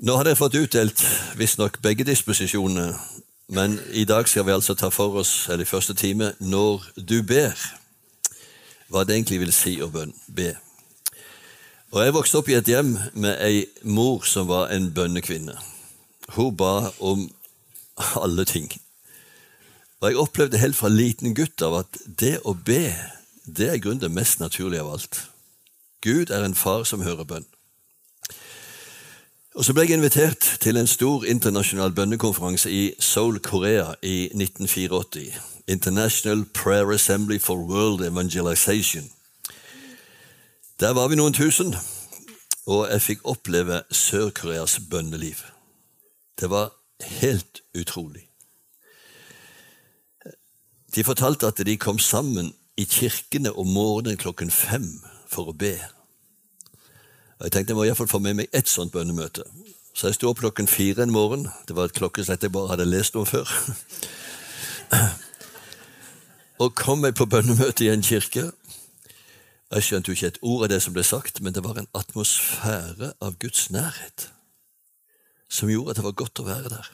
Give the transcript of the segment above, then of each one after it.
Nå har dere fått utdelt visstnok begge disposisjonene, men i dag skal vi altså ta for oss, eller i første time, når du ber. Hva det egentlig vil si å be. Og Jeg vokste opp i et hjem med ei mor som var en bønnekvinne. Hun ba om alle ting. Og Jeg opplevde helt fra liten gutt av at det å be, det er i grunnen det mest naturlige av alt. Gud er en far som hører bønn. Og Så ble jeg invitert til en stor internasjonal bønnekonferanse i Seoul, Korea i 1984. International Prayer Assembly for World Evangelization. Der var vi noen tusen, og jeg fikk oppleve Sør-Koreas bønneliv. Det var helt utrolig. De fortalte at de kom sammen i kirkene om morgenen klokken fem for å be. Og Jeg tenkte jeg må iallfall få med meg ett sånt bønnemøte. Så jeg sto opp klokken fire en morgen. Det var et klokkeslett jeg bare hadde lest om før. Og kom meg på bønnemøte i en kirke. Jeg skjønte jo ikke et ord av det som ble sagt, men det var en atmosfære av Guds nærhet som gjorde at det var godt å være der.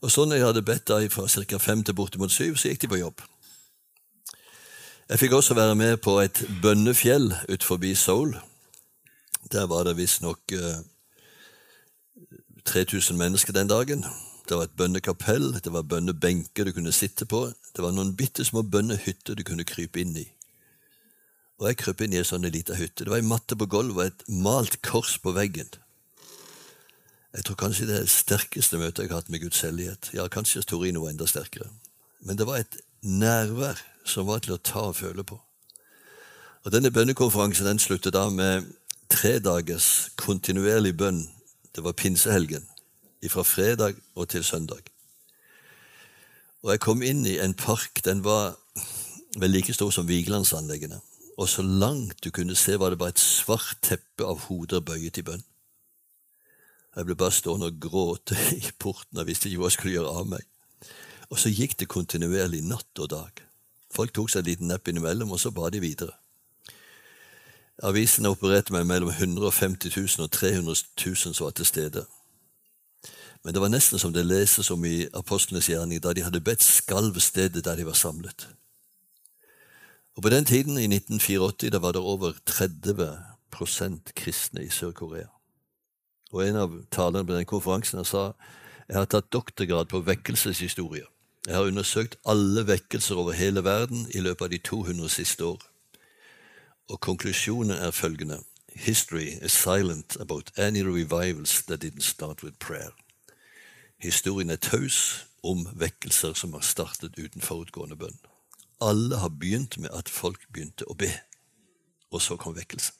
Og så når jeg hadde bedt da fra ca. fem til bortimot syv, så gikk de på jobb. Jeg fikk også være med på et bønnefjell ut forbi Seoul. Der var det visstnok eh, 3000 mennesker den dagen. Det var et bønnekapell, det var bønnebenker du kunne sitte på. Det var noen bitte små bønnehytter du kunne krype inn i. Og jeg krøp inn i ei sånn lita hytte. Det var ei matte på gulvet og et malt kors på veggen. Jeg tror kanskje det er det sterkeste møtet jeg har hatt med Guds hellighet. Ja, kanskje Torino var enda sterkere. Men det var et nærvær som var til å ta og føle på. Og Denne bønnekonferansen den sluttet da med tre dagers kontinuerlig bønn. Det var pinsehelgen, fra fredag og til søndag. Og Jeg kom inn i en park. Den var vel like stor som Vigelandsanleggene. Og så langt du kunne se, var det bare et svart teppe av hoder bøyet i bønn. Jeg ble bare stående og gråte i porten og visste ikke hva jeg skulle gjøre av meg. Og så gikk det kontinuerlig natt og dag. Folk tok seg en liten nepp innimellom, og så ba de videre. Avisene opererte med mellom 150 000 og 300 000 som var til stede. Men det var nesten som det leses om i apostlenes gjerning, da de hadde bedt skalv stedet der de var samlet. Og På den tiden, i 1984, da var det over 30% kristne i Sør-Korea. Og En av talerne på den konferansen sa jeg har tatt doktorgrad på vekkelseshistorie. Jeg har undersøkt alle vekkelser over hele verden i løpet av de 200 siste år. Og konklusjonen er følgende History is silent about any revivals that didn't start with prayer. Historien er taus om vekkelser som har startet uten forutgående bønn. Alle har begynt med at folk begynte å be, og så kom vekkelsen.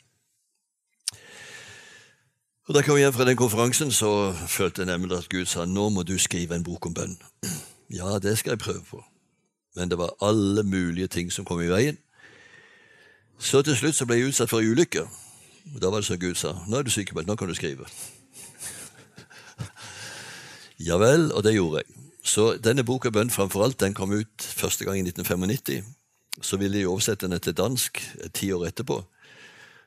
Og Da jeg kom hjem fra den konferansen, så følte jeg nemlig at Gud sa nå må du skrive en bok om bønn. Ja, det skal jeg prøve på. Men det var alle mulige ting som kom i veien. Så til slutt så ble jeg utsatt for ei ulykke. Da var det som Gud sa. Nå er du sykemeldt, nå kan du skrive. ja vel, og det gjorde jeg. Så denne boka Bønn framfor alt, den kom ut første gang i 1995. Så ville jeg oversette den til dansk ti år etterpå.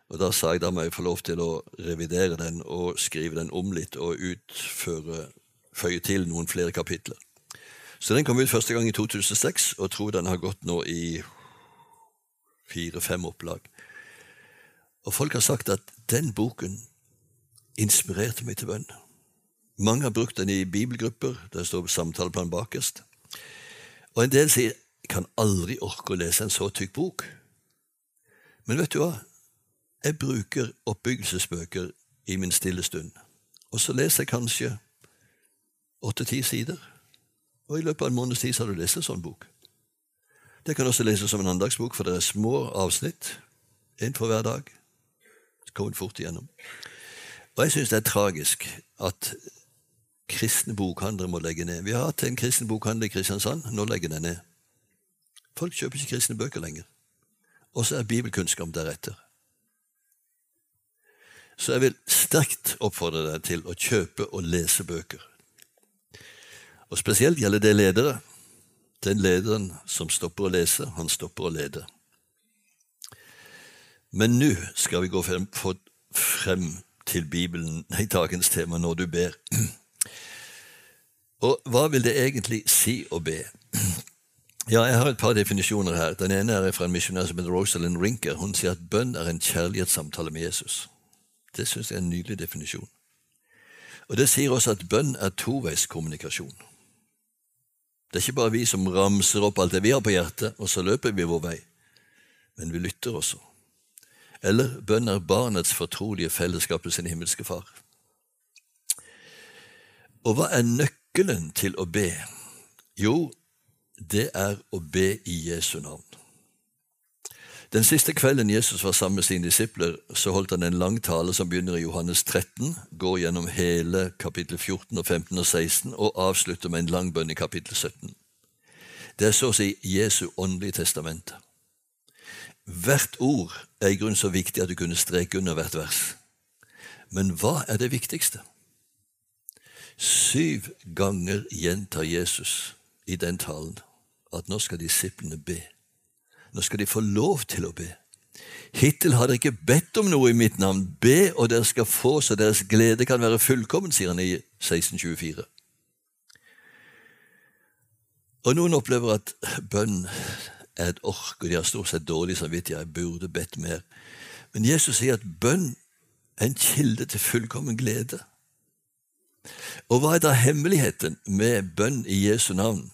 Og Da sa jeg da må jeg få lov til å revidere den og skrive den om litt og utføre, føye til noen flere kapitler. Så den kom ut første gang i 2006, og tror den har gått nå i fire-fem opplag. Og folk har sagt at den boken inspirerte meg til bønn. Mange har brukt den i bibelgrupper. Der står samtaleplan bakerst. Og en del sier jeg kan aldri orke å lese en så tykk bok. Men vet du hva? Jeg bruker oppbyggelsesbøker i min stille stund. Og så leser jeg kanskje åtte-ti sider. Og i løpet av en måneds tid har du lest en sånn bok. Det kan også leses som en andagsbok, for det er små avsnitt. Én for hver dag. Så kommer fort igjennom. Og jeg syns det er tragisk at kristne bokhandlere må legge ned. Vi har hatt en kristen bokhandler i Kristiansand. Nå legger den ned. Folk kjøper ikke kristne bøker lenger. Og så er bibelkunnskap deretter. Så jeg vil sterkt oppfordre deg til å kjøpe og lese bøker. Og Spesielt gjelder det ledere. Den lederen som stopper å lese, han stopper å lede. Men nå skal vi gå frem, frem til Bibelen, nei, dagens tema, når du ber. Og hva vil det egentlig si å be? Ja, Jeg har et par definisjoner her. Den ene er fra en misjonær som heter Rosalind Rinker. Hun sier at bønn er en kjærlighetssamtale med Jesus. Det syns jeg er en nydelig definisjon. Og Det sier også at bønn er toveiskommunikasjon. Det er ikke bare vi som ramser opp alt det vi har på hjertet, og så løper vi vår vei. Men vi lytter også. Eller bønn er barnets fortrolige fellesskap med sin himmelske far. Og hva er nøkkelen til å be? Jo, det er å be i Jesu navn. Den siste kvelden Jesus var sammen med sine disipler, så holdt han en lang tale som begynner i Johannes 13, går gjennom hele kapittel 14 og 15 og 16 og avslutter med en lang bønn i kapittel 17. Det er så å si Jesu åndelige testamente. Hvert ord er i grunnen så viktig at du kunne streke under hvert vers. Men hva er det viktigste? Syv ganger gjentar Jesus i den talen at nå skal disiplene be. Nå skal de få lov til å be. Hittil har dere ikke bedt om noe i mitt navn. Be, og dere skal få, så deres glede kan være fullkommen, sier han i 1624. Og noen opplever at bønn er et ork, og de har stort sett dårlig samvittighet. Jeg burde bedt mer. Men Jesus sier at bønn er en kilde til fullkommen glede. Og hva er da hemmeligheten med bønn i Jesu navn?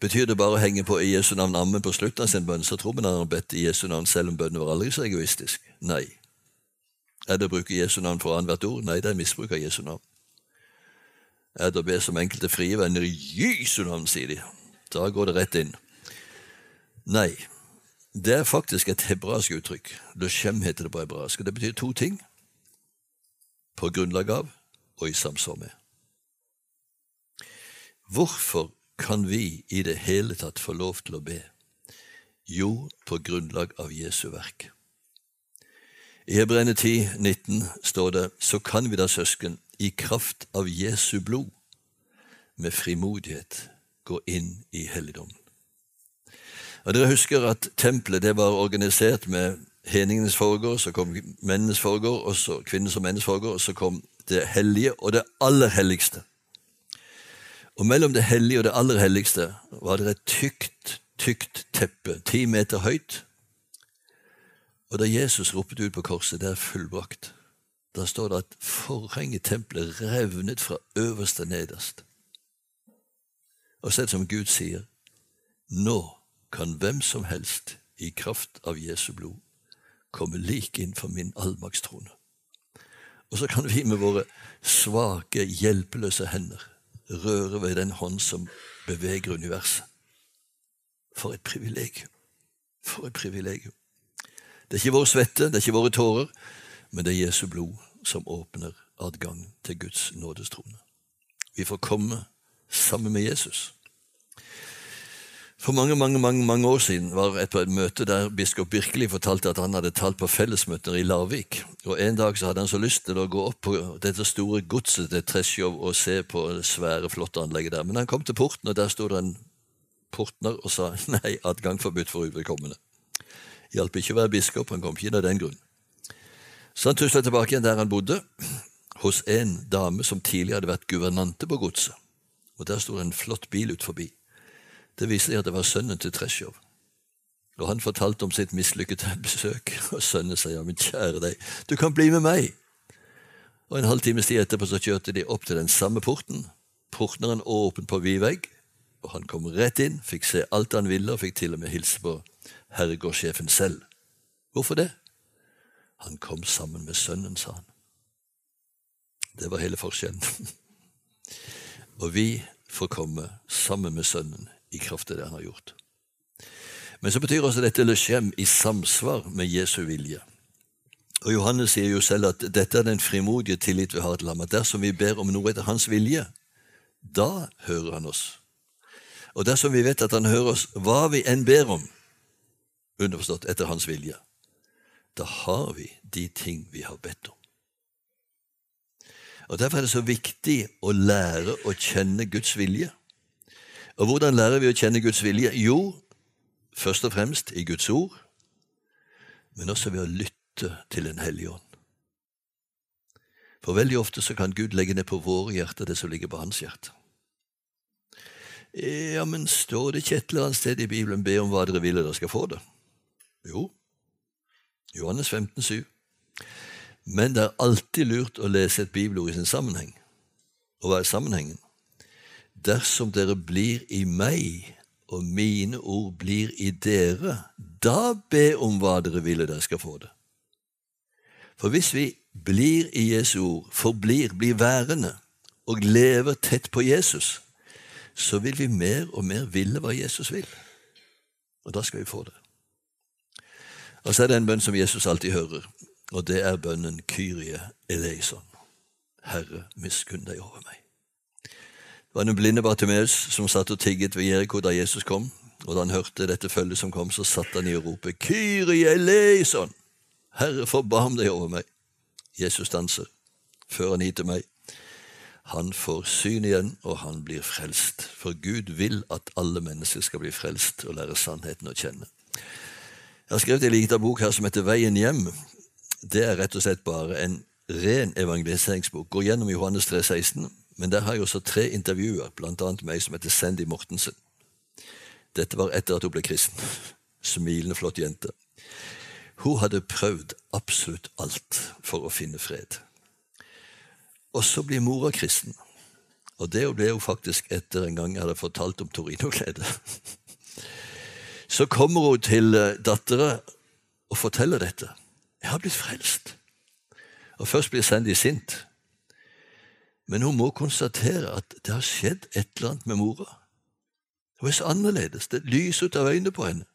Betyr det bare å henge på i Jesu navn ammen på slutten av sin bønn, så tror vi han har bedt i Jesu navn selv om bønnen var aldri så egoistisk? Nei. Er det å bruke Jesu navn for annethvert ord? Nei, det er misbruk av Jesu navn. Er det å be som enkelte frie venner i Jesu navn, sier de. Da går det rett inn. Nei, det er faktisk et hebraisk uttrykk. Lushem heter det på hebraisk. og Det betyr to ting. På grunnlag av og i samsvar med. Hvorfor kan vi i det hele tatt få lov til å be? Jo, på grunnlag av Jesu verk. I Hebreene 10, 19 står det, så kan vi da, søsken, i kraft av Jesu blod, med frimodighet gå inn i helligdommen. Og Dere husker at tempelet det var organisert med heningenes foregård, så kom mennenes foregård, og så kvinnenes og mennenes foregård, og så kom det hellige og det aller helligste. Og mellom det hellige og det aller helligste var det et tykt, tykt teppe, ti meter høyt. Og da Jesus ropte ut på korset, det er fullbrakt, da står det at forhenget i tempelet revnet fra øverst til nederst. Og sett som Gud sier, nå kan hvem som helst i kraft av Jesu blod komme like inn for min allmaktstrone. Og så kan vi med våre svake, hjelpeløse hender røre ved den hånd som beveger universet. For et privilegium! For et privilegium. Det er ikke vår svette, det er ikke våre tårer, men det er Jesu blod som åpner adgang til Guds nådestrone. Vi får komme sammen med Jesus. For mange mange, mange, mange år siden var jeg på et møte der biskop Birkeli fortalte at han hadde talt på fellesmøter i Larvik. Og En dag så hadde han så lyst til å gå opp på dette store godset til Tresjov og se på det svære, flotte anlegget der. Men han kom til porten, og der sto det en portner og sa nei, adgang forbudt for uvedkommende. Hjalp ikke å være biskop, han kom ikke inn av den grunn. Så han tusla tilbake igjen der han bodde, hos en dame som tidligere hadde vært guvernante på godset. Og Der sto en flott bil ut forbi. Det viste seg at det var sønnen til Tresjov. Og han fortalte om sitt mislykkede besøk, og sønnen sa ja, men kjære deg, du kan bli med meg. Og En halv times tid etterpå så kjørte de opp til den samme porten. Portneren åpen på vid vegg, og han kom rett inn, fikk se alt han ville, og fikk til og med hilse på herregårdssjefen selv. Hvorfor det? Han kom sammen med sønnen, sa han. Det var hele forskjellen. og vi får komme sammen med sønnen i kraft av det han har gjort. Men så betyr også dette Leshem i samsvar med Jesu vilje. Og Johannes sier jo selv at dette er den frimodige tillit vi har til ham, at dersom vi ber om noe etter hans vilje, da hører han oss. Og dersom vi vet at han hører oss hva vi enn ber om, underforstått etter hans vilje, da har vi de ting vi har bedt om. Og Derfor er det så viktig å lære å kjenne Guds vilje. Og hvordan lærer vi å kjenne Guds vilje? Jo, først og fremst i Guds ord, men også ved å lytte til Den hellige ånd. For veldig ofte så kan Gud legge ned på våre hjerter det som ligger på hans hjerte. Ja, men står det ikke et eller annet sted i Bibelen 'be om hva dere vil, og dere skal få det'? Jo. Johannes 15, 7. Men det er alltid lurt å lese et bibelord i sin sammenheng. Og hva er sammenhengen? Dersom dere blir i meg, og mine ord blir i dere, da be om hva dere vil, og dere skal få det. For hvis vi blir i Jesu ord, forblir, blir værende og lever tett på Jesus, så vil vi mer og mer ville hva Jesus vil. Og da skal vi få det. Og så er det en bønn som Jesus alltid hører, og det er bønnen Kyrie eleison. Herre, miskunn deg over meg. Det var en blinde Bartimeus som satt og tigget ved Jeriko da Jesus kom. Og da han hørte dette følget som kom, så satt han i og ropte Kyrie eleison! Herre, forbarm deg over meg. Jesus danser. Før han hit til meg. Han får syn igjen, og han blir frelst. For Gud vil at alle mennesker skal bli frelst og lære sannheten å kjenne. Jeg har skrevet en liten bok her som heter Veien hjem. Det er rett og slett bare en ren evangeliseringsbok. Går gjennom Johannes 3, 16, men der har jeg også tre intervjuer, bl.a. meg som heter Sandy Mortensen. Dette var etter at hun ble kristen. Smilende, flott jente. Hun hadde prøvd absolutt alt for å finne fred. Og så blir mora kristen. Og det ble hun faktisk etter en gang jeg hadde fortalt om Torino-glede. Så kommer hun til eh, dattera og forteller dette. 'Jeg har blitt frelst.' Og Først blir Sandy sint, men hun må konstatere at det har skjedd et eller annet med mora. Hun er så annerledes. Det lyser ut av øynene på henne.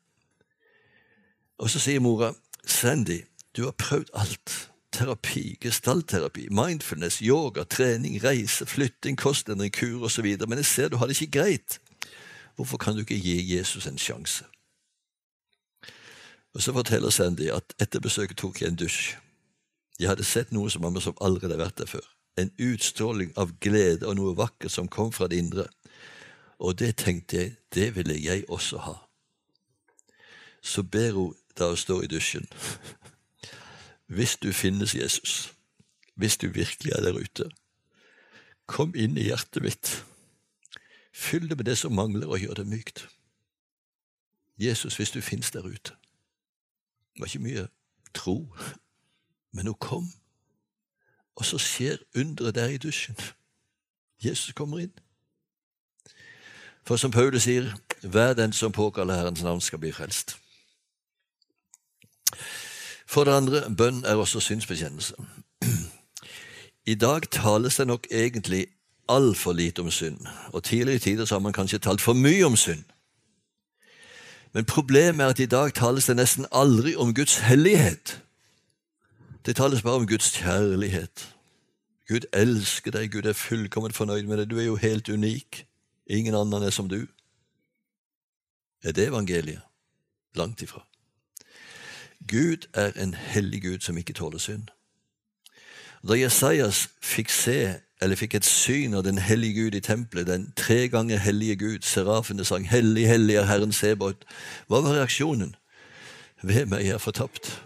Og så sier mora, Sandy, du har prøvd alt. Terapi, gestaltterapi, mindfulness, yoga, trening, reise, flytting, kostendring, kur osv. Men jeg ser du har det ikke greit. Hvorfor kan du ikke gi Jesus en sjanse? Og Så forteller Sandy at etter besøket tok jeg en dusj. Jeg hadde sett noe som mamma som aldri hadde vært der før. En utstråling av glede og noe vakkert som kom fra det indre. Og det tenkte jeg, det ville jeg også ha. Så ber hun da hun står i dusjen. Hvis du finnes, Jesus, hvis du virkelig er der ute, kom inn i hjertet mitt. Fyll det med det som mangler, og gjør det mykt. Jesus, hvis du finnes der ute. Det var ikke mye tro, men hun kom. Og så skjer underet der i dusjen. Jesus kommer inn. For som Paulus sier, hver den som påkaller Herrens navn, skal bli frelst. For det andre, bønn er også synsbekjennelse. I dag tales det nok egentlig altfor lite om synd, og tidligere tider har man kanskje talt for mye om synd. Men problemet er at i dag tales det nesten aldri om Guds hellighet. Det tales bare om Guds kjærlighet. Gud elsker deg, Gud er fullkomment fornøyd med deg, du er jo helt unik. Ingen annen er som du. Er det evangeliet? Langt ifra. Gud er en hellig Gud som ikke tåler synd. Da Jesajas fikk se, eller fikk et syn av den hellige Gud i tempelet, den tre ganger hellige Gud, serafene sang 'Hellig, hellig er Herren Sebot', hva var reaksjonen? Ved meg, er fortapt.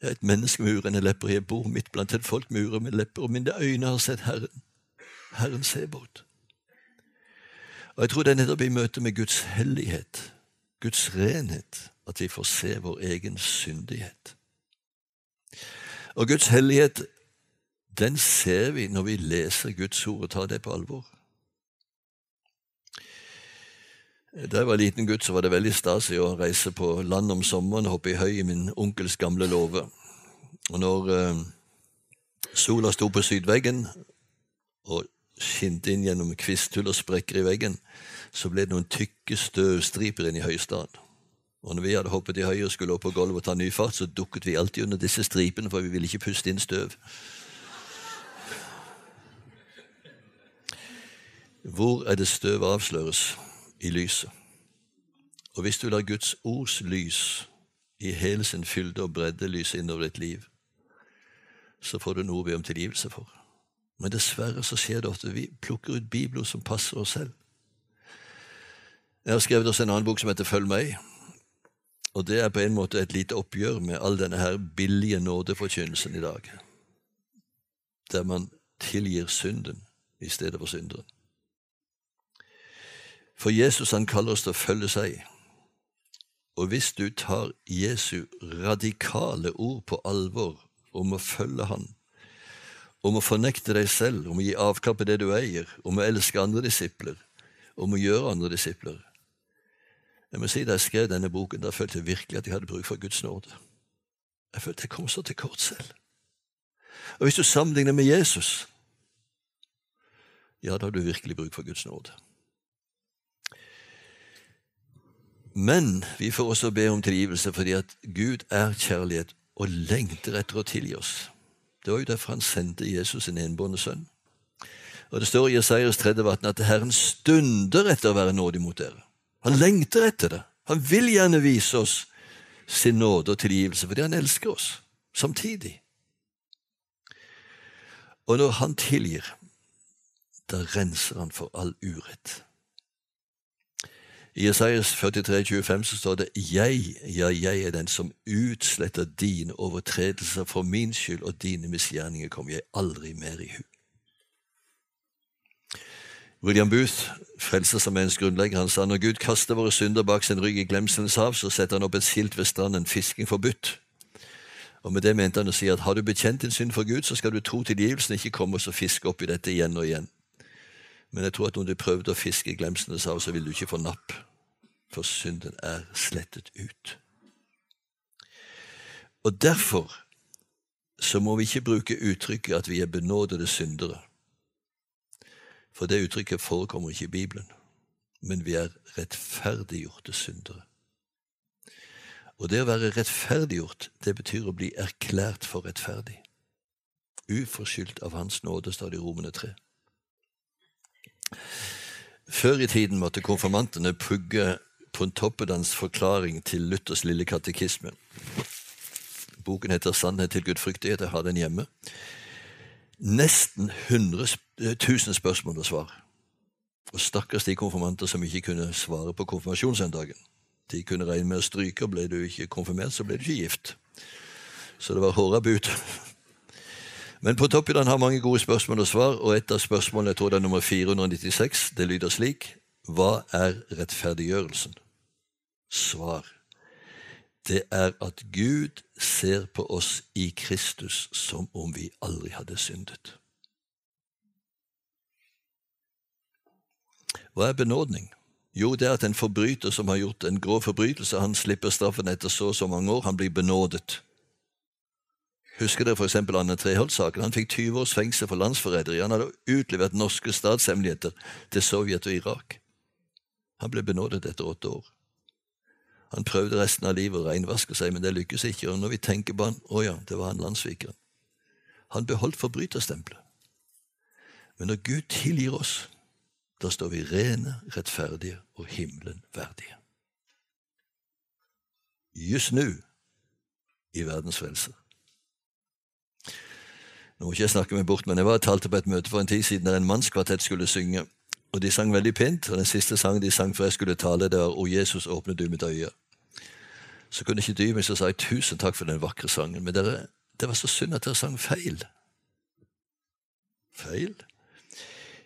Jeg er et menneske med urene lepper, jeg bor midt blant et folk med urene lepper, og mine øyne har sett Herren, Herren Sebot. Og jeg tror det er nettopp i møte med Guds hellighet, Guds renhet, at vi får se vår egen syndighet. Og Guds hellighet, den ser vi når vi leser Guds ord og tar det på alvor. Da jeg var liten gutt, så var det veldig stas å reise på land om sommeren og hoppe i høy i min onkels gamle låve. Og når eh, sola sto på sydveggen og skinte inn gjennom kvisthull og sprekker i veggen, så ble det noen tykke støvstriper inn i høystaden. Og når vi hadde hoppet i høyre og skulle opp på gulvet og ta ny fart, så dukket vi alltid under disse stripene, for vi ville ikke puste inn støv. Hvor er det støv avsløres? I lyset. Og hvis du lar Guds ords lys i hele sin fylde og bredde lyse innover ditt liv, så får du noe å be om tilgivelse for. Men dessverre så skjer det ofte vi plukker ut Bibelen som passer oss selv. Jeg har skrevet oss en annen bok som heter Følg meg. Og det er på en måte et lite oppgjør med all denne her billige nådeforkynnelsen i dag. der man tilgir synden i stedet for synderen. For Jesus han kaller oss til å følge seg. Og hvis du tar Jesu radikale ord på alvor om å følge Han, om å fornekte deg selv, om å gi avkall på det du eier, om å elske andre disipler, om å gjøre andre disipler Jeg må si Da jeg skrev denne boken, da følte jeg virkelig at jeg hadde bruk for Guds nåde. Jeg følte jeg kom så til kort selv. Og hvis du sammenligner med Jesus, ja, da har du virkelig bruk for Guds nåde. Men vi får også be om tilgivelse fordi at Gud er kjærlighet og lengter etter å tilgi oss. Det var jo derfor han sendte Jesus sin enbårne sønn. Og Det står i Jesajas 3. vatten at Herren stunder etter å være nådig mot dere. Han lengter etter det. Han vil gjerne vise oss sin nåde og tilgivelse fordi han elsker oss samtidig. Og når han tilgir, da renser han for all urett. I Isaias 43, 25 så står det Jeg, ja, jeg er den som utsletter dine overtredelser for min skyld, og dine misgjerninger kommer jeg aldri mer i hu. William Booth, Frelsesarmeens grunnlegger, han sa når Gud kaster våre synder bak sin rygg i glemselens hav, så setter han opp et skilt ved stranden 'Fisking forbudt'. Og Med det mente han å si at har du bekjent din synd for Gud, så skal du tro tilgivelsen ikke komme og fiske opp i dette igjen og igjen. Men jeg tror at når du prøvde å fiske i glemselens hav, så ville du ikke få napp, for synden er slettet ut. Og derfor så må vi ikke bruke uttrykket at vi er benådede syndere. For det uttrykket forekommer ikke i Bibelen. Men vi er rettferdiggjorte syndere. Og det å være rettferdiggjort, det betyr å bli erklært for rettferdig. Uforskyldt av Hans nåde, står det i Romene 3. Før i tiden måtte konfirmantene pugge Pontoppedans forklaring til Luthers lille katekisme. Boken heter 'Sannhet til gudfryktighet'. Jeg har den hjemme. Nesten 100 000 eh, spørsmål og svar. Og stakkars de konfirmanter som ikke kunne svare på konfirmasjonssøndagen. De kunne regne med å stryke, og ble du ikke konfirmert, så ble du ikke gift. Så det var hårda but. Men på toppen har mange gode spørsmål og svar, og et av spørsmålene jeg tror det er nummer 496. Det lyder slik Hva er rettferdiggjørelsen? Svar. Det er at Gud ser på oss i Kristus som om vi aldri hadde syndet. Hva er benådning? Jo, det er at en forbryter som har gjort en grov forbrytelse, han slipper straffen etter så og så mange år. Han blir benådet. Husker dere f.eks. Anne Treholt-saken? Han fikk 20 års fengsel for landsforræderi. Han hadde utlevert norske statshemmeligheter til Sovjet og Irak. Han ble benådet etter åtte år. Han prøvde resten av livet å reinvaske seg, men det lykkes ikke. Og når vi tenker på han, å ja, det var han landssvikeren. Han beholdt forbryterstempelet. Men når Gud tilgir oss, da står vi rene, rettferdige og himmelen verdige. Just nå i verdens frelser. Nå må ikke jeg snakke meg bort, men jeg var talte på et møte for en tid siden der en mannskvartett skulle synge. Og de sang veldig pent, og den siste sangen de sang før jeg skulle tale, det var 'O Jesus, åpne du mitt øye'. Så kunne ikke dy meg, så sa jeg 'tusen takk for den vakre sangen', men dere, det var så synd at dere sang feil. Feil?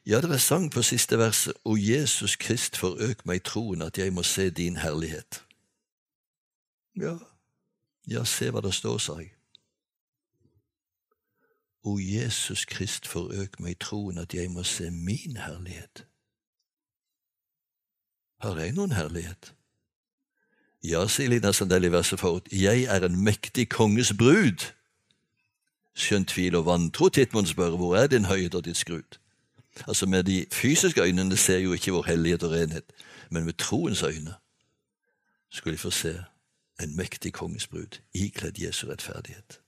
Ja, dere sang på siste verset 'O Jesus Krist, forøk meg troen at jeg må se din herlighet'. Ja, ja, se hva det står, sa jeg. O Jesus Krist, forøk meg troen at jeg må se min herlighet. Har jeg noen herlighet? Ja, sier Lina Sandell i verset forut, jeg er en mektig konges brud. Skjønt tvil og vantro, Tittmund spør, hvor er din høyde og ditt skrut? Altså, med de fysiske øynene ser jo ikke vår hellighet og renhet, men med troens øyne skulle de få se en mektig konges brud, ikledd Jesu rettferdighet.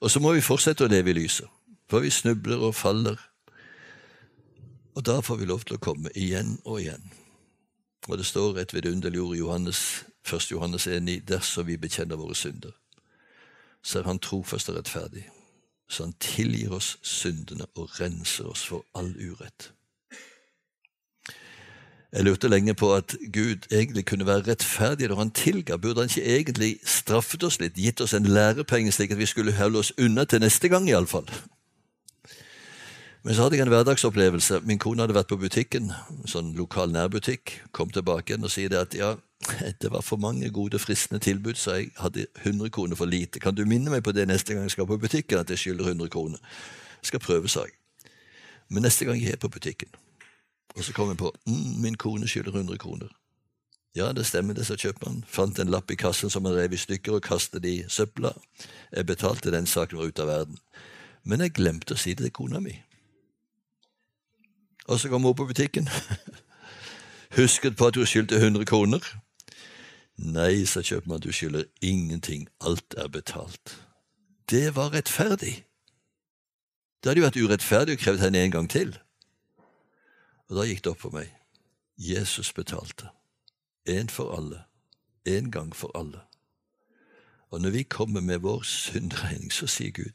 Og så må vi fortsette å leve i lyset, for vi snubler og faller. Og da får vi lov til å komme igjen og igjen. Og det står et vidunderlig ord i Johannes, 1. Johannes 1,9.: Dersom vi bekjenner våre synder, så er Han trofast og rettferdig, så Han tilgir oss syndene og renser oss for all urett. Jeg lurte lenge på at Gud egentlig kunne være rettferdig når han tilga. Burde han ikke egentlig straffet oss litt, gitt oss en lærepenge, slik at vi skulle holde oss unna til neste gang, iallfall? Men så hadde jeg en hverdagsopplevelse. Min kone hadde vært på butikken, sånn lokal nærbutikk, kom tilbake igjen og sier at ja, det var for mange gode, fristende tilbud, så jeg hadde 100 kroner for lite. Kan du minne meg på det neste gang jeg skal på butikken, at jeg skylder 100 kroner? Jeg skal prøve, sa jeg. Men neste gang jeg er på butikken, og så kom jeg på mm, min kone skylder 100 kroner. Ja, det stemmer, det, sa kjøpmannen. Fant en lapp i kassen som han rev i stykker og kastet i søpla. Jeg betalte den saken var ute av verden. Men jeg glemte å si det til kona mi. Og så kom hun på butikken. Husket på at hun skyldte 100 kroner. Nei, sa kjøpmannen, du skylder ingenting, alt er betalt. Det var rettferdig. Det hadde jo vært urettferdig å kreve henne en gang til. Og da gikk det opp for meg. Jesus betalte. En for alle. En gang for alle. Og når vi kommer med vår syndregning, så sier Gud,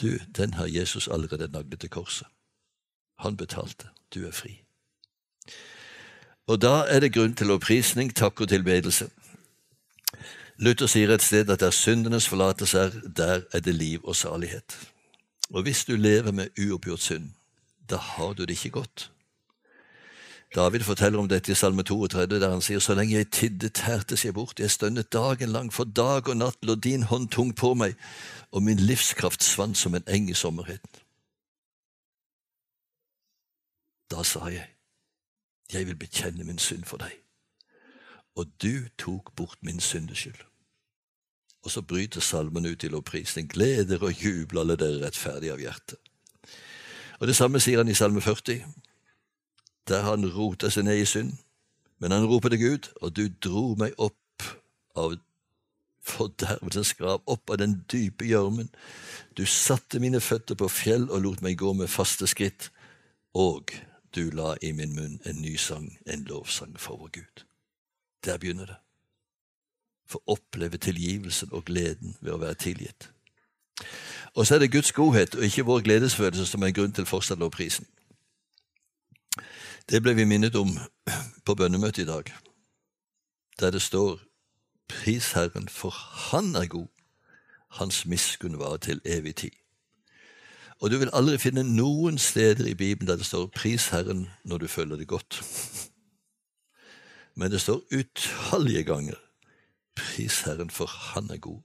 du, den har Jesus allerede naglet til korset. Han betalte. Du er fri. Og da er det grunn til opprisning, takk og tilbedelse. Luther sier et sted at der syndenes forlatelse er, der er det liv og salighet. Og hvis du lever med uoppgjort synd, da har du det ikke godt. David forteller om dette i Salme 32, der han sier så lenge jeg tiddet, tærtes jeg bort, jeg stønnet dagen lang, for dag og natt lå din hånd tung på meg, og min livskraft svant som en eng i sommerheten. Da sa jeg, jeg vil bekjenne min synd for deg, og du tok bort min syndeskyld. Og så bryter salmen ut i lovprisning. Gleder og jubler alle dere rettferdige av hjerte. Og Det samme sier han i Salme 40, der han roter seg ned i synd. Men han roper til Gud, og du dro meg opp av fordervelsens grav, opp av den dype gjørmen. Du satte mine føtter på fjell og lot meg gå med faste skritt, og du la i min munn en ny sang, en lovsang for vår Gud. Der begynner det få oppleve tilgivelsen og gleden ved å være tilgitt. Og så er det Guds godhet og ikke vår gledesfølelse som er grunn til fortsatt lovprisen. Det ble vi minnet om på bønnemøtet i dag, der det står Pris Herren, for Han er god, Hans miskunn var til evig tid. Og du vil aldri finne noen steder i Bibelen der det står 'Pris Herren' når du føler det godt. Men det står utallige ganger Pris Herren, for Han er god.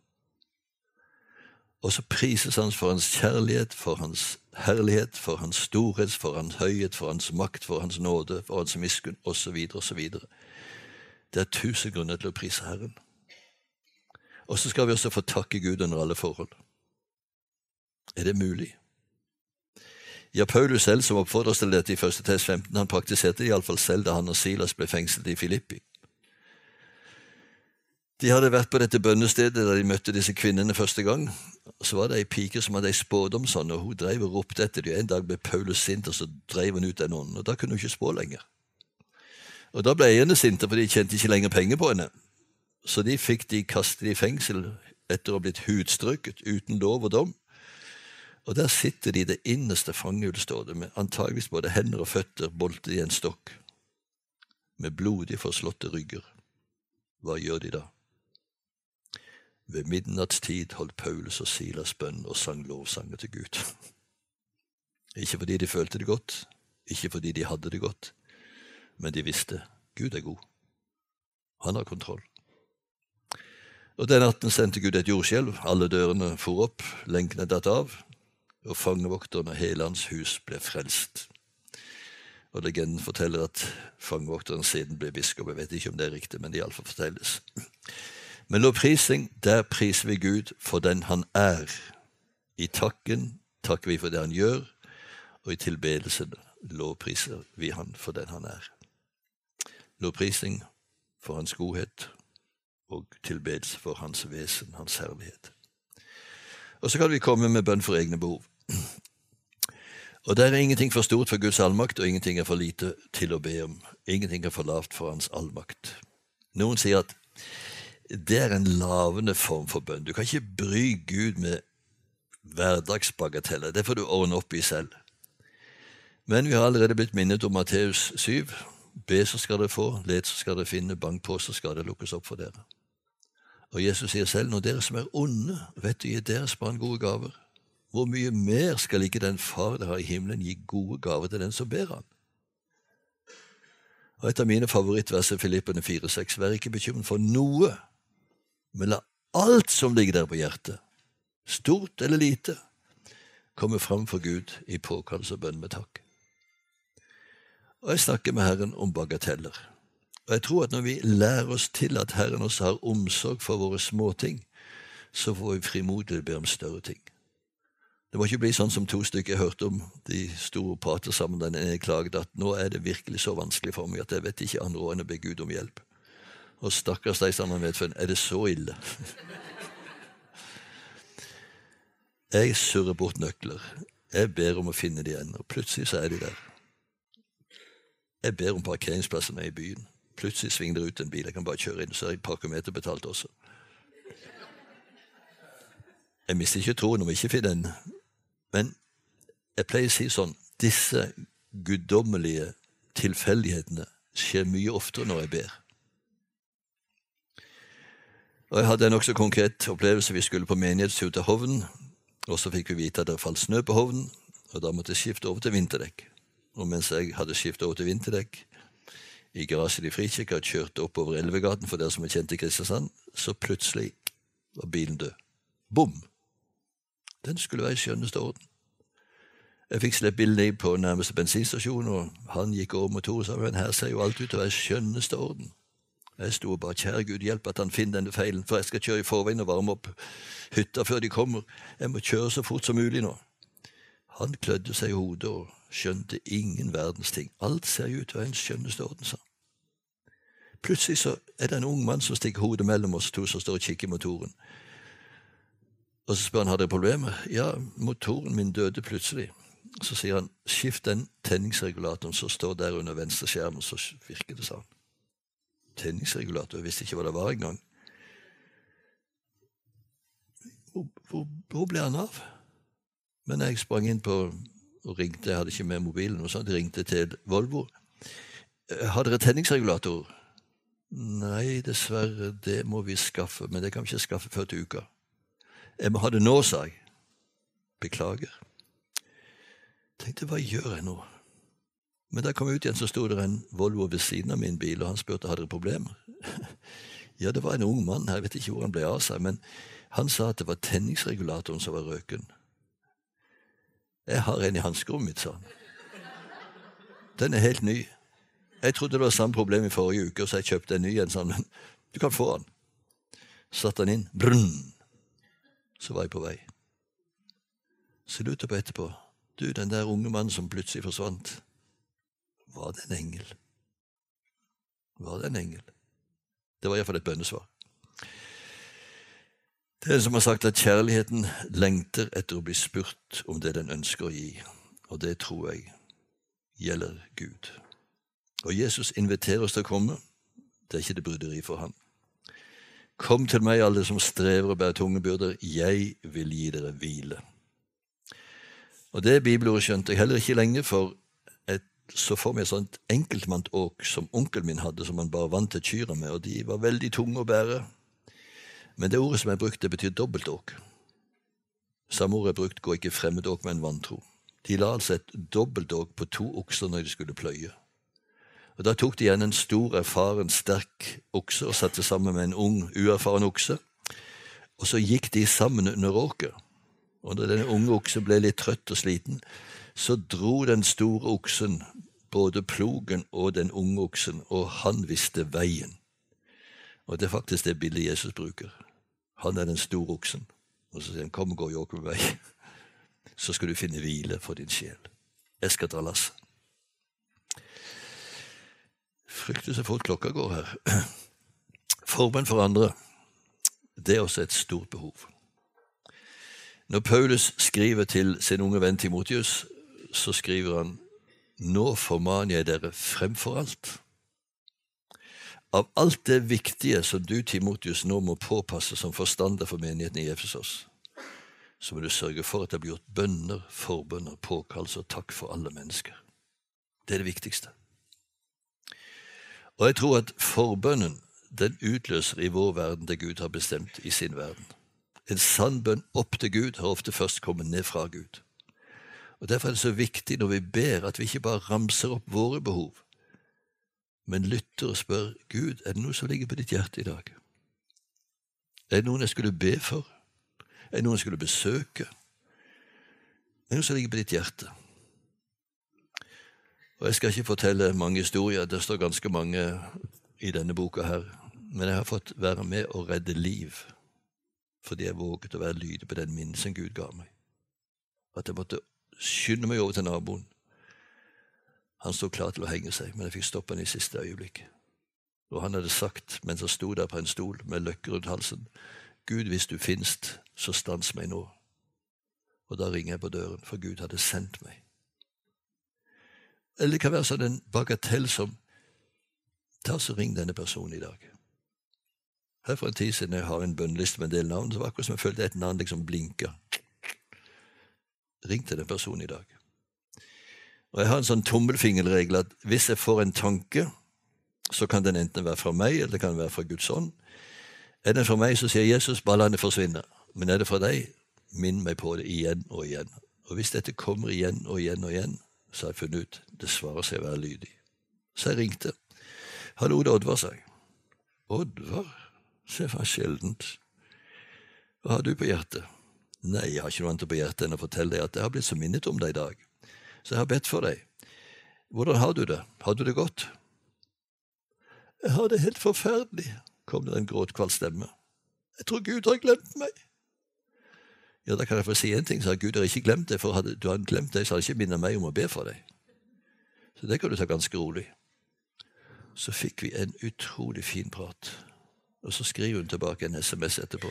Og så prises Han for Hans kjærlighet, for Hans herlighet, for Hans storhet, for Hans høyhet, for Hans makt, for Hans nåde, for Hans miskunn, osv., osv. Det er tusen grunner til å prise Herren. Og så skal vi også få takke Gud under alle forhold. Er det mulig? Ja, Paulus selv, som oppfordrer oss til dette i 1. test 15, han praktiserte det iallfall selv da han og Silas ble fengslet i Filippi. De hadde vært på dette bønnestedet da de møtte disse kvinnene første gang. Så var det ei pike som hadde ei spådom sånn, og hun drev og ropte etter dem. En dag ble Paulus sint, og så drev hun ut den ånden. Og da kunne hun ikke spå lenger. Og da ble eierne sinte, for de tjente ikke lenger penger på henne. Så de fikk de kastet i fengsel etter å ha blitt hudstrøket uten lov og dom. Og der sitter de i det innerste fangehullet, står det, med antageligvis både hender og føtter boltet i en stokk, med blodig forslåtte rygger. Hva gjør de da? Ved midnattstid holdt Paulus og Silas bønn og sang lovsanger til Gud. Ikke fordi de følte det godt, ikke fordi de hadde det godt, men de visste Gud er god. Han har kontroll. Og Den natten sendte Gud et jordskjelv, alle dørene for opp, lenkene datt av, og fangevokteren og hele hans hus ble frelst. Og Legenden forteller at fangevokteren siden ble biskop. Jeg vet ikke om det er riktig, men det iallfall fortelles. Men lovprising, der priser vi Gud for den han er. I takken takker vi for det han gjør, og i tilbedelsen lovpriser vi han for den han er. Lovprisning for hans godhet og tilbedelse for hans vesen, hans herlighet. Og så kan vi komme med bønn for egne behov. Og der er ingenting for stort for Guds allmakt, og ingenting er for lite til å be om. Ingenting er for lavt for Hans allmakt. Noen sier at det er en lavende form for bønn. Du kan ikke bry Gud med hverdagsbagateller. Det får du ordne opp i selv. Men vi har allerede blitt minnet om Matteus 7. Be, så skal dere få. Let, så skal dere finne. Bank på, så skal det lukkes opp for dere. Og Jesus sier selv, når dere som er onde, vet å gi deres barn gode gaver, hvor mye mer skal ikke den Far der har i himmelen, gi gode gaver til den som ber han? Og Et av mine favorittvers er Filippene 4,6.: Vær ikke bekymret for noe, men la alt som ligger der på hjertet, stort eller lite, komme fram for Gud i påkallelse og bønn med takk. Og jeg snakker med Herren om bagateller. Og jeg tror at når vi lærer oss til at Herren også har omsorg for våre småting, så får vi frimodig be om større ting. Det må ikke bli sånn som to stykker jeg hørte om. De store prater sammen. Den ene klaget at nå er det virkelig så vanskelig for meg at jeg vet ikke andre år enn å be Gud om hjelp. Og stakkars deg sammen med vet, er det så ille? Jeg surrer bort nøkler. Jeg ber om å finne de igjen, og plutselig så er de der. Jeg ber om parkeringsplassene i byen. Plutselig svinger det ut en bil. Jeg kan bare kjøre inn, så er jeg parkometer betalt også. Jeg mister ikke troen om jeg ikke finner en men jeg pleier å si sånn disse guddommelige tilfeldighetene skjer mye oftere når jeg ber. Og Jeg hadde en nokså konkret opplevelse. Vi skulle på menighetstur til Hovden. Og så fikk vi vite at det falt snø på Hovden, og da måtte jeg skifte over til vinterdekk. Og mens jeg hadde skiftet over til vinterdekk i garasjen i Frikirka og kjørte oppover Elvegaten for dere som er kjent i Kristiansand, så plutselig var bilen død. Bom! Den skulle være i skjønneste orden. Jeg fikk slippe bilen ned på nærmeste bensinstasjon, og han gikk over motoren og sa men her ser jo alt ut til å være i skjønneste orden. Jeg sto og ba kjære Gud hjelp at han finner denne feilen, for jeg skal kjøre i forveien og varme opp hytta før de kommer. Jeg må kjøre så fort som mulig nå. Han klødde seg i hodet og skjønte ingen verdens ting. Alt ser jo ut til å være i skjønneste orden, sa han. Plutselig så er det en ung mann som stikker hodet mellom oss to som står og kikker i motoren. Og så spør han har dere problemer. Ja, motoren min døde plutselig. Så sier han skift den tenningsregulatoren som står der under venstre skjermen, så virker det sånn. Tenningsregulator, jeg visste ikke hva det var engang. Hvor, hvor, hvor ble han av? Men jeg sprang inn på og ringte, jeg hadde ikke med mobilen, og sånt, jeg ringte til Volvo. Eh, har dere tenningsregulator? Nei, dessverre, det må vi skaffe, men det kan vi ikke skaffe før til uka. Jeg må ha det nå, sa jeg. Beklager. Tenkte, hva gjør jeg nå? Men da jeg kom ut igjen, så sto det en Volvo ved siden av min bil, og han spurte hadde dere problemer. ja, det var en ung mann, jeg vet ikke hvor han ble av seg, men han sa at det var tenningsregulatoren som var røken. Jeg har en i hanskerommet mitt, sa han. Den er helt ny. Jeg trodde det var samme problem i forrige uke, så jeg kjøpte en ny en, han, men du kan få den. Satte den inn. Brunn! så var jeg på vei. Så lurte jeg på etterpå Du, den der unge mannen som plutselig forsvant, var det en engel? Var det en engel? Det var iallfall et bønnesvar. Det er en som har sagt at kjærligheten lengter etter å bli spurt om det den ønsker å gi, og det tror jeg gjelder Gud. Og Jesus inviterer oss til å komme. Det er ikke det bryderi for ham. Kom til meg, alle som strever og bærer tunge byrder, jeg vil gi dere hvile. Og Det bibelordet skjønte jeg heller ikke lenge, for et, så for meg et sånt enkeltmannsåk som onkelen min hadde, som han bare vant til kyrne med, og de var veldig tunge å bære. Men det ordet som jeg brukte, betyr dobbeltåk. Samme ord jeg brukt, går ikke fremmedåk, men vantro. De la altså et dobbeltåk på to okser når de skulle pløye. Og Da tok de igjen en stor, erfaren, sterk okse og satte sammen med en ung, uerfaren okse. Og så gikk de sammen under åket. Og da denne unge oksen ble litt trøtt og sliten, så dro den store oksen både plogen og den unge oksen, og han visste veien. Og det er faktisk det bildet Jesus bruker. Han er den store oksen. Og så sier han, 'Kom og gå med vei', så skal du finne hvile for din sjel. Jeg skal dra lasset frykter så fort klokka går her. Formen for andre, det er også et stort behov. Når Paulus skriver til sin unge venn Timotius, så skriver han Nå formaner jeg dere fremfor alt. Av alt det viktige som du, Timotius, nå må påpasse som forstander for menigheten i Efesos, så må du sørge for at det blir gjort bønner, forbønner, påkallelser og takk for alle mennesker. Det er det viktigste. Og jeg tror at forbønnen den utløser i vår verden det Gud har bestemt i sin verden. En sann bønn opp til Gud har ofte først kommet ned fra Gud. Og Derfor er det så viktig når vi ber, at vi ikke bare ramser opp våre behov, men lytter og spør Gud, er det noe som ligger på ditt hjerte i dag? Er det noen jeg skulle be for? Er det noen jeg skulle besøke? Er det noe som ligger på ditt hjerte? Og Jeg skal ikke fortelle mange historier, det står ganske mange i denne boka her, men jeg har fått være med å redde liv fordi jeg våget å være lydig på den minnelsen Gud ga meg. At jeg måtte skynde meg over til naboen. Han sto klar til å henge seg, men jeg fikk stoppe han i siste øyeblikk. Og han hadde sagt, mens han sto der på en stol med løkker rundt halsen, Gud, hvis du finst, så stans meg nå. Og da ringer jeg på døren, for Gud hadde sendt meg. Eller det kan være sånn en bagatell som Ta så ring denne personen i dag. Her For en tid siden jeg har en bønneliste med en del navn, så var det akkurat som jeg følte et navn liksom blinka. Ring til den personen i dag. Og Jeg har en sånn tommelfingerregel at hvis jeg får en tanke, så kan den enten være fra meg, eller det kan være fra Guds ånd. Er den fra meg, så sier Jesus, bare la den forsvinne. Men er det fra deg, minn meg på det igjen og igjen. Og hvis dette kommer igjen og igjen og igjen, så har jeg funnet ut det svarer seg å være lydig. Så jeg ringte. Hallo, det er Oddvar, sa jeg. Oddvar? Se, for sjeldent. Hva har du på hjertet? Nei, jeg har ikke noe annet på hjertet enn å fortelle deg at jeg har blitt så minnet om deg i dag. Så jeg har bedt for deg. Hvordan har du det? Har du det godt? Jeg har det helt forferdelig, kom det en gråtkvalt stemme. Jeg tror Gud har glemt meg. Ja, da kan jeg få si en ting, sa Gud har ikke glemt deg, for hadde du hadde glemt deg, så hadde ikke minnet meg om å be for deg. Så det kan du ta ganske rolig så fikk vi en utrolig fin prat. Og så skriver hun tilbake en SMS etterpå.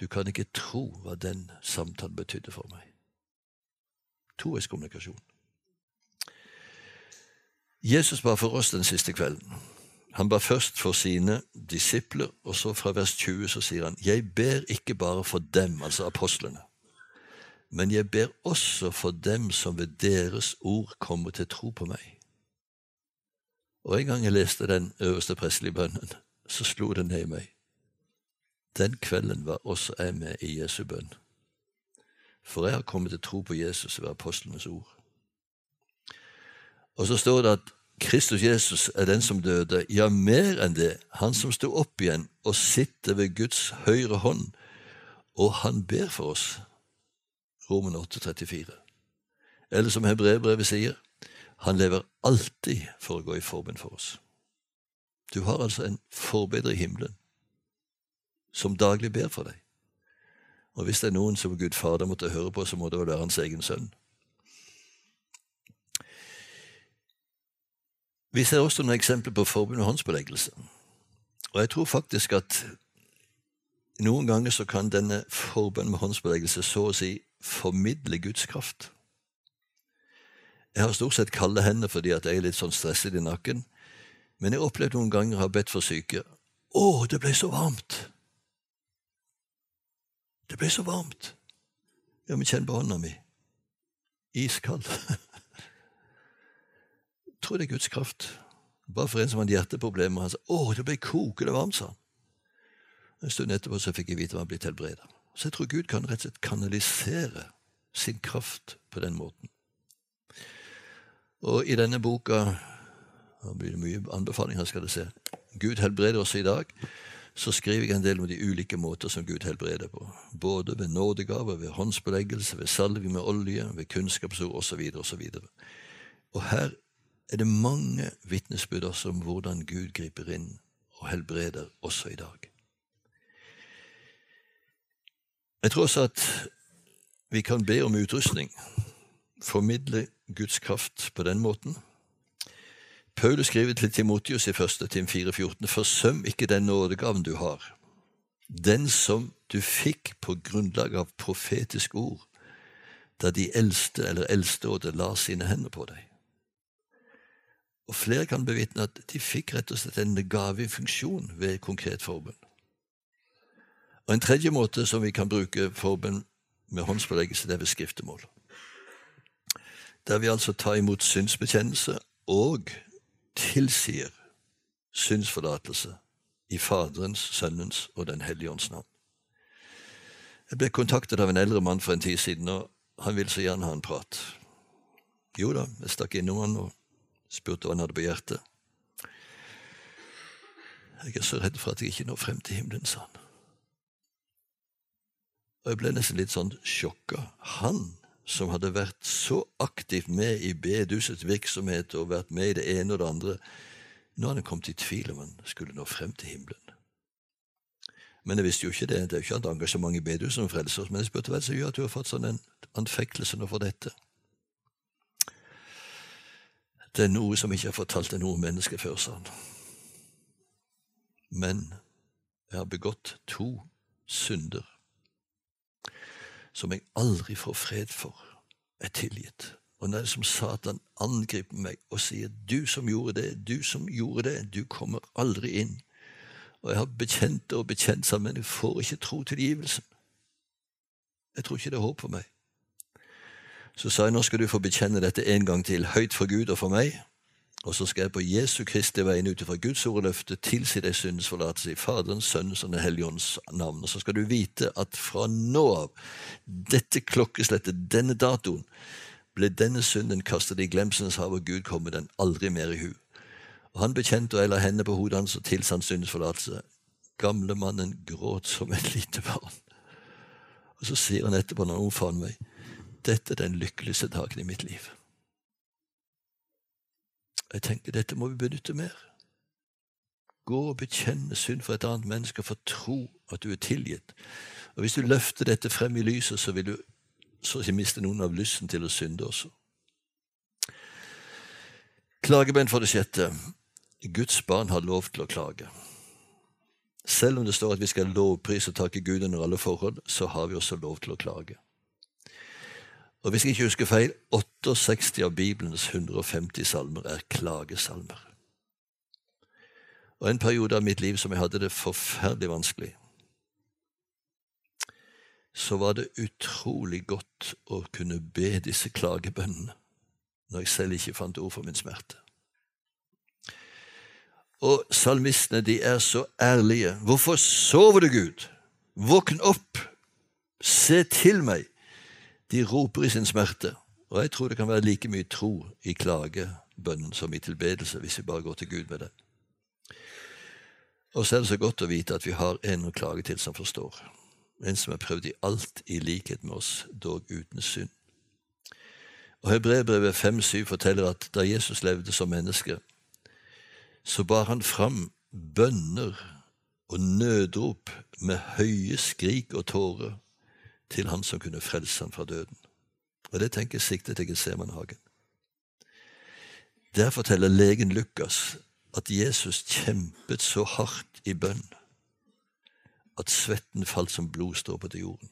Du kan ikke tro hva den samtalen betydde for meg. Toveiskommunikasjon. Jesus ba for oss den siste kvelden. Han ba først for sine disipler, og så fra vers 20 så sier han, Jeg ber ikke bare for dem, altså apostlene, men jeg ber også for dem som ved deres ord kommer til tro på meg. Og en gang jeg leste den øverste prestelige bønnen, så slo det ned i meg. Den kvelden var også jeg med i Jesu bønn. For jeg har kommet til tro på Jesus ved apostlenes ord. Og så står det at Kristus Jesus er den som døde, ja, mer enn det, han som sto opp igjen og sitter ved Guds høyre hånd, og han ber for oss. Roman 8, 34. Eller som hebreerbrevet sier, han lever alltid for å gå i forbund for oss. Du har altså en forbedrer i himmelen som daglig ber for deg. Og hvis det er noen som Gud Fader måtte høre på, så må det være hans egen sønn. Vi ser også noen eksempler på forbund og håndsbeleggelse. Og jeg tror faktisk at noen ganger så kan denne forbund med håndsbeleggelse så å si formidle Guds kraft. Jeg har stort sett kalde hender fordi at jeg er litt sånn stresset i nakken. Men jeg har opplevd noen ganger å ha bedt for syke. Å, det ble så varmt! Det ble så varmt. Ja, men kjenn på hånda mi. Iskald. Tror det er Guds kraft. Bare for en som hadde hjerteproblemer. Han sa 'Å, det ble kokende varmt', sa han. En stund etterpå så fikk jeg vite at han blitt helbreda. Så jeg tror Gud kan rett og slett kanalisere sin kraft på den måten. Og i denne boka det blir det mye anbefalinger, skal du se. Gud helbreder oss i dag. Så skriver jeg en del om de ulike måter som Gud helbreder på. Både ved nådegaver, ved håndsbeleggelse, ved salving med olje, ved kunnskapsord osv. osv. Og her er det mange vitnesbyrd om hvordan Gud griper inn og helbreder også i dag. Jeg tror også at vi kan be om utrustning, formidle Guds kraft på den måten. Paulus skriver til Timotius i 1. Tim 4,14.: Forsøm ikke den nådegaven du har, den som du fikk på grunnlag av profetisk ord, da de eldste eller eldsteåde la sine hender på deg. Og flere kan bevitne at de fikk rett og slett en gavefunksjon ved konkret forbund. Og En tredje måte som vi kan bruke forbund med håndspåleggelse, det er ved skriftemål der vi altså tar imot synsbekjennelse og tilsier synsforlatelse i Faderens, Sønnens og Den hellige ånds navn. Jeg ble kontaktet av en eldre mann for en tid siden, og han ville så gjerne ha en prat. Jo da, jeg stakk innom han og spurte hva han hadde på hjertet. Jeg er så redd for at jeg ikke når frem til himmelen, sa han. Og jeg ble nesten litt sånn sjokka. Han som hadde vært så aktivt med i bedusets virksomhet og vært med i det ene og det andre, nå hadde han kommet i tvil om han skulle nå frem til himmelen. Men jeg visste jo ikke det. Det er jo ikke et engasjement i bedehus som frelser oss. Men jeg spurte hva som gjør at du har fått sånn en anfektelse nå for dette. Det er noe som ikke har fortalt til noe menneske før, sa han. Men jeg har begått to synder som jeg aldri får fred for, er tilgitt. Og når det som Satan angriper meg og sier 'du som gjorde det, du som gjorde det', du kommer aldri inn. Og jeg har bekjent det og bekjent sammen, men jeg får ikke tro tilgivelsen. Jeg tror ikke det er håp for meg. Så sa jeg nå skal du få bekjenne dette en gang til, høyt for Gud og for meg. Og så skal jeg på Jesu Kristi vegne ut ifra Guds ord og løfte tilsi deg syndens forlatelse i Faderens, Sønnens og Den hellige ånds navn. Og så skal du vite at fra nå av, dette klokkeslettet, denne datoen, ble denne synden kastet i glemselens hav, og Gud kommer den aldri mer i hu. Og Han bekjente og la hendene på hodet hans og tilsa han syndens forlatelse. Gamlemannen gråt som et lite barn. Og så sier han etterpå, når han omfavner meg, dette er den lykkeligste dagen i mitt liv. Jeg tenker dette må vi benytte mer. Gå og bekjenne synd for et annet menneske få tro at du er tilgitt. Og Hvis du løfter dette frem i lyset, så vil du så ikke miste noen av lysten til å synde også. Klagebein for det sjette. Guds barn har lov til å klage. Selv om det står at vi skal lovprise og takke Gud under alle forhold, så har vi også lov til å klage. Og hvis jeg ikke husker feil, 68 av Bibelens 150 salmer er klagesalmer. Og en periode av mitt liv som jeg hadde det forferdelig vanskelig, så var det utrolig godt å kunne be disse klagebønnene når jeg selv ikke fant ord for min smerte. Og salmistene de er så ærlige. Hvorfor sover du, Gud? Våkn opp! Se til meg! De roper i sin smerte. Og jeg tror det kan være like mye tro i klagebønnen som i tilbedelse, hvis vi bare går til Gud med det. Og så er det så godt å vite at vi har en å klage til som forstår. En som har prøvd i alt i likhet med oss, dog uten synd. Og Hebreerbrevet 5,7 forteller at da Jesus levde som menneske, så bar han fram bønner og nødrop med høye skrik og tårer til han som kunne frelse ham fra døden. Og det tenker siktet til Gesemanhagen. Der forteller legen Lukas at Jesus kjempet så hardt i bønn at svetten falt som blodstråper til jorden.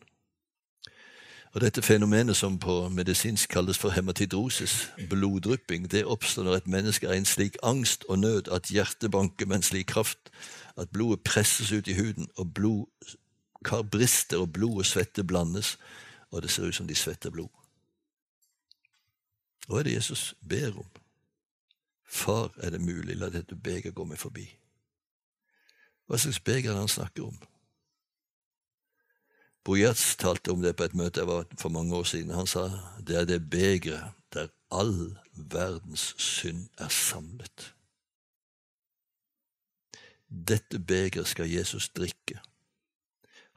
Og Dette fenomenet som på medisinsk kalles for hematidrosis, bloddrypping, det oppstår når et menneske er i en slik angst og nød at hjertet banker med en slik kraft at blodet presses ut i huden, og blod kar brister, og blod og svette blandes, og det ser ut som de svetter blod. Hva er det Jesus ber om? Far, er det mulig, la dette beger gå meg forbi. Hva slags beger er det han snakker om? Bojerts talte om det på et møte jeg var for mange år siden. Han sa det er det begeret der all verdens synd er samlet. Dette begeret skal Jesus drikke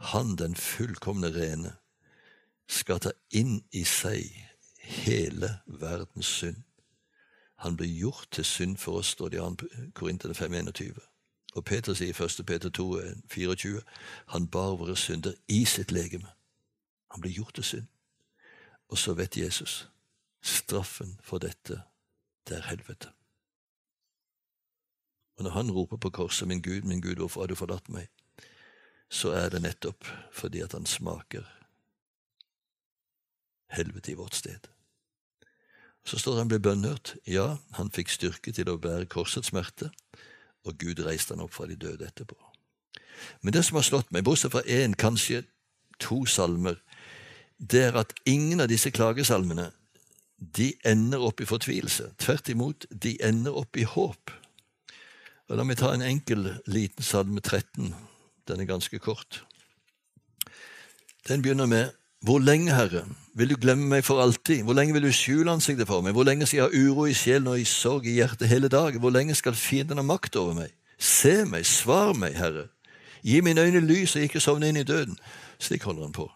han den fullkomne rene, skal ta inn i seg hele verdens synd. Han ble gjort til synd for oss, står det i 2. Korinterne 5,21. Og Peter sier i 1. Peter 2, 24, han bar våre synder i sitt legeme. Han ble gjort til synd. Og så vet Jesus straffen for dette, det er helvete. Og når han roper på korset, min Gud, min Gud, hvorfor har du forlatt meg? Så er det nettopp fordi at han smaker helvete i vårt sted. Så står han ble bønnhørt. Ja, han fikk styrke til å bære korsets smerte, og Gud reiste han opp fra de døde etterpå. Men det som har slått meg, bortsett fra én, kanskje to salmer, det er at ingen av disse klagesalmene de ender opp i fortvilelse. Tvert imot, de ender opp i håp. Og La meg ta en enkel, liten salme 13 den er ganske kort. Den begynner med Hvor lenge, Herre, vil du glemme meg for alltid? Hvor lenge vil du skjule ansiktet for meg? Hvor lenge skal jeg ha uro i sjelen og i sorg i hjertet hele dagen? Hvor lenge skal fienden ha makt over meg? Se meg, svar meg, Herre. Gi mine øyne lys og ikke sovne inn i døden. Slik holder han på.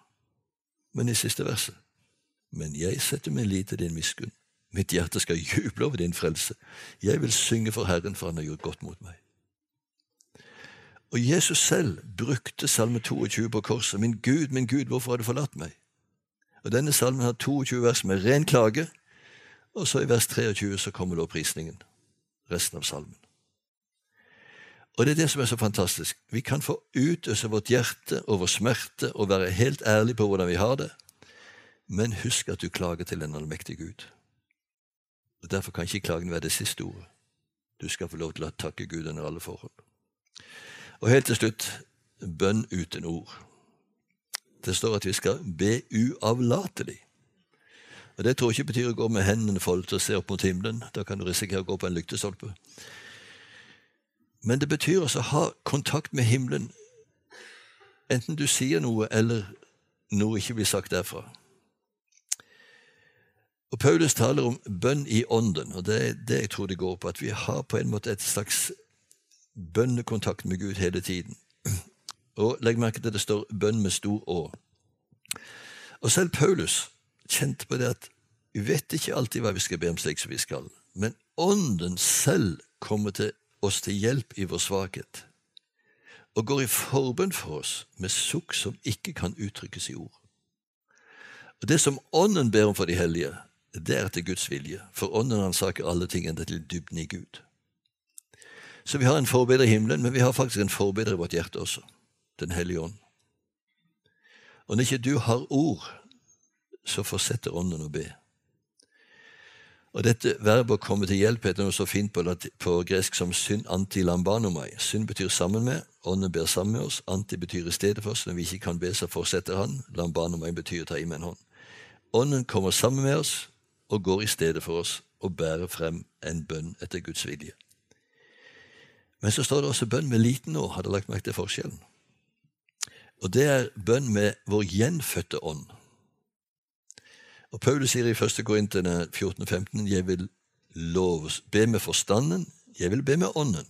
Men i siste verset Men jeg setter min lit til din miskunn. Mitt hjerte skal juble over din frelse. Jeg vil synge for Herren, for han har gjort godt mot meg. Og Jesus selv brukte Salme 22 på korset. Min Gud, min Gud, hvorfor har du forlatt meg? Og Denne salmen har 22 vers med ren klage, og så i vers 23 så kommer lovprisningen. Resten av salmen. Og det er det som er så fantastisk. Vi kan få utøse vårt hjerte over smerte og være helt ærlig på hvordan vi har det, men husk at du klager til en allmektig Gud. Og Derfor kan ikke klagen være det siste ordet. Du skal få lov til å takke Gud under alle forhold. Og helt til slutt bønn uten ord. Det står at vi skal be uavlatelig. Og Det tror jeg ikke betyr å gå med hendene foldet og se opp mot himmelen. Da kan du risikere å gå på en lyktestolpe. Men det betyr også å ha kontakt med himmelen, enten du sier noe eller noe ikke blir sagt derfra. Og Paulus taler om bønn i ånden, og det er det jeg tror det går på. At vi har på en måte et slags bønnekontakt med Gud hele tiden. Og legg merke til det står 'bønn med stor å'. Og selv Paulus kjente på det at vi vet ikke alltid hva vi skal be om slik som vi skal, men Ånden selv kommer til oss til hjelp i vår svakhet, og går i forbønn for oss med sukk som ikke kan uttrykkes i ord. Og Det som Ånden ber om for de hellige, det er etter Guds vilje, for Ånden ransaker alle ting enda til dybden i Gud. Så vi har en forbeder i himmelen, men vi har faktisk en forbeder i vårt hjerte også, Den hellige ånd. Og når ikke du har ord, så fortsetter Ånden å be. Og Dette verbet å komme til hjelp heter noe så fint på, på gresk som synd antilambanomai. Synd betyr sammen med, ånden ber sammen med oss. Anti betyr i stedet for oss. Når vi ikke kan be, så fortsetter han. Lambanomai betyr ta i med en hånd. Ånden kommer sammen med oss og går i stedet for oss og bærer frem en bønn etter Guds vilje. Men så står det også bønn med liten å. Har dere lagt merke til forskjellen? Og det er bønn med vår gjenfødte ånd. Og Paulus sier i 1. Korintene 14-15 jeg vil lov, be med forstanden, jeg vil be med ånden.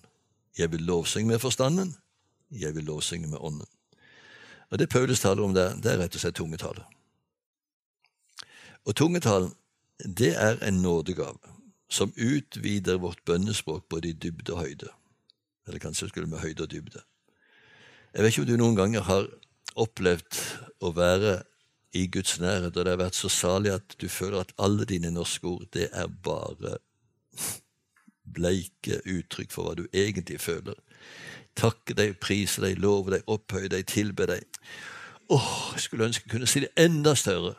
Jeg vil lovsynge med forstanden, jeg vil lovsynge med ånden. Og Det Paulus taler om der, det er rett og slett tungetale. Og tungetalen, det er en nådegave som utvider vårt bønnespråk både i dybde og høyde. Eller kanskje skulle med høyde og dybde. Jeg vet ikke om du noen ganger har opplevd å være i Guds nærhet, og det har vært så salig at du føler at alle dine norske ord, det er bare bleike uttrykk for hva du egentlig føler. Takke deg, prise deg, love deg, opphøye deg, tilbe deg. Åh, jeg skulle ønske jeg kunne si det enda større.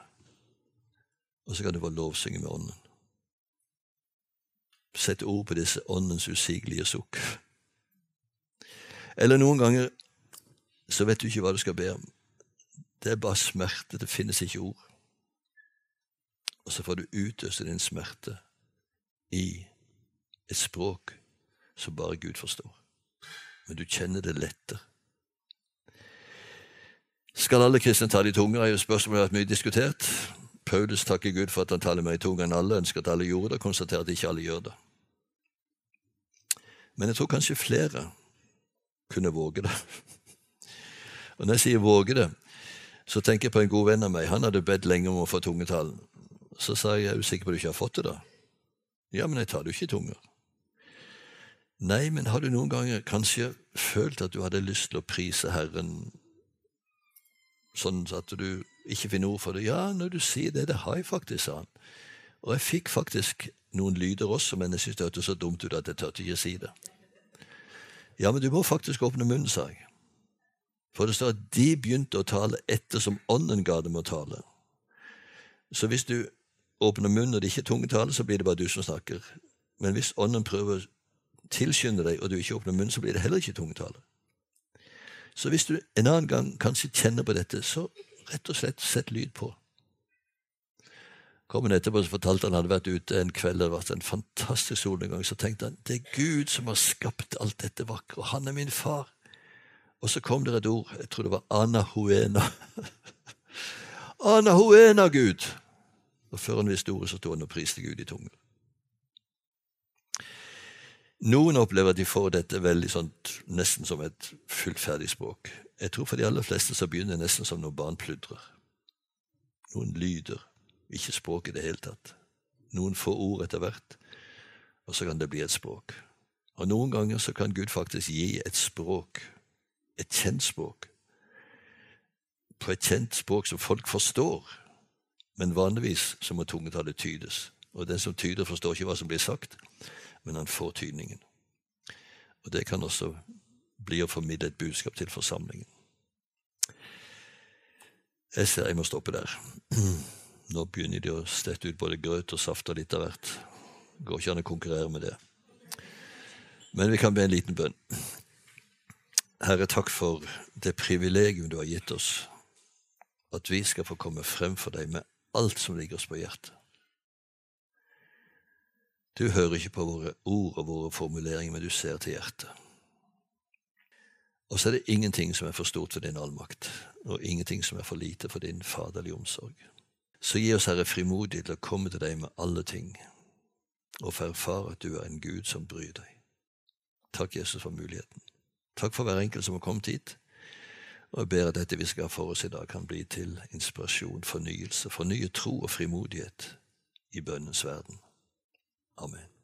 Og så kan du få lovsynge med Ånden. Sette ord på disse Åndens usigelige sukk. Eller noen ganger så vet du ikke hva du skal be om. Det er bare smerte. Det finnes ikke ord. Og så får du utøse din smerte i et språk som bare Gud forstår. Men du kjenner det lettere. Skal alle kristne tale i tunger, er jo spørsmålet vært mye diskutert. Paulus takker Gud for at han taler mer i tunger enn alle, ønsker at alle gjorde det, og konstaterer at ikke alle gjør det. Men jeg tror kanskje flere kunne våge det. Og når jeg sier våge det, så tenker jeg på en god venn av meg. Han hadde bedt lenge om å få tungetalen. Så sa jeg, er du sikker på at du ikke har fått det, da? Ja, men jeg tar det jo ikke i tunger. Nei, men har du noen ganger kanskje følt at du hadde lyst til å prise Herren sånn at du ikke finner ord for det? Ja, når du sier det, det har jeg faktisk, sa han. Og jeg fikk faktisk noen lyder også, men jeg syntes det hørtes så dumt ut at jeg turte ikke si det. Ja, men du må faktisk åpne munnen, sa jeg. For det står at de begynte å tale ettersom Ånden ga dem å tale. Så hvis du åpner munnen og det ikke er tungetale, så blir det bare du som snakker. Men hvis Ånden prøver å tilskynde deg, og du ikke åpner munnen, så blir det heller ikke tungetale. Så hvis du en annen gang kanskje kjenner på dette, så rett og slett sett lyd på. Kom han etterpå så fortalte han hadde vært ute en kveld, det vært en fantastisk solnedgang. Så tenkte han det er Gud som har skapt alt dette vakre, og han er min far. Og så kom det et ord, jeg tror det var en av Gud. Og før han visste ordet, så sto han og priste Gud i tungen. Noen opplever at de får dette veldig sånt, nesten som et fullferdig språk. Jeg tror for de aller fleste så begynner det nesten som når barn pludrer. Noen lyder, ikke språk i det hele tatt. Noen få ord etter hvert, og så kan det bli et språk. Og noen ganger så kan Gud faktisk gi et språk, et kjent språk, på et kjent språk som folk forstår, men vanligvis så må tungetallet tydes. Og den som tyder, forstår ikke hva som blir sagt, men han får tydningen. Og det kan også bli å formidle et budskap til forsamlingen. Jeg ser jeg må stoppe der. Nå begynner de å stette ut både grøt og saft og litt av hvert. Går ikke an å konkurrere med det. Men vi kan be en liten bønn. Herre, takk for det privilegium du har gitt oss, at vi skal få komme frem for deg med alt som ligger oss på hjertet. Du hører ikke på våre ord og våre formuleringer, men du ser til hjertet. Og så er det ingenting som er for stort for din allmakt, og ingenting som er for lite for din faderlige omsorg. Så gi oss, Herre, frimodig til å komme til deg med alle ting, og få erfare at du er en Gud som bryr deg. Takk, Jesus, for muligheten. Takk for hver enkelt som har kommet hit. Og jeg ber at dette vi skal ha for oss i dag, kan bli til inspirasjon, fornyelse, fornyet tro og frimodighet i bønnens verden. Amen.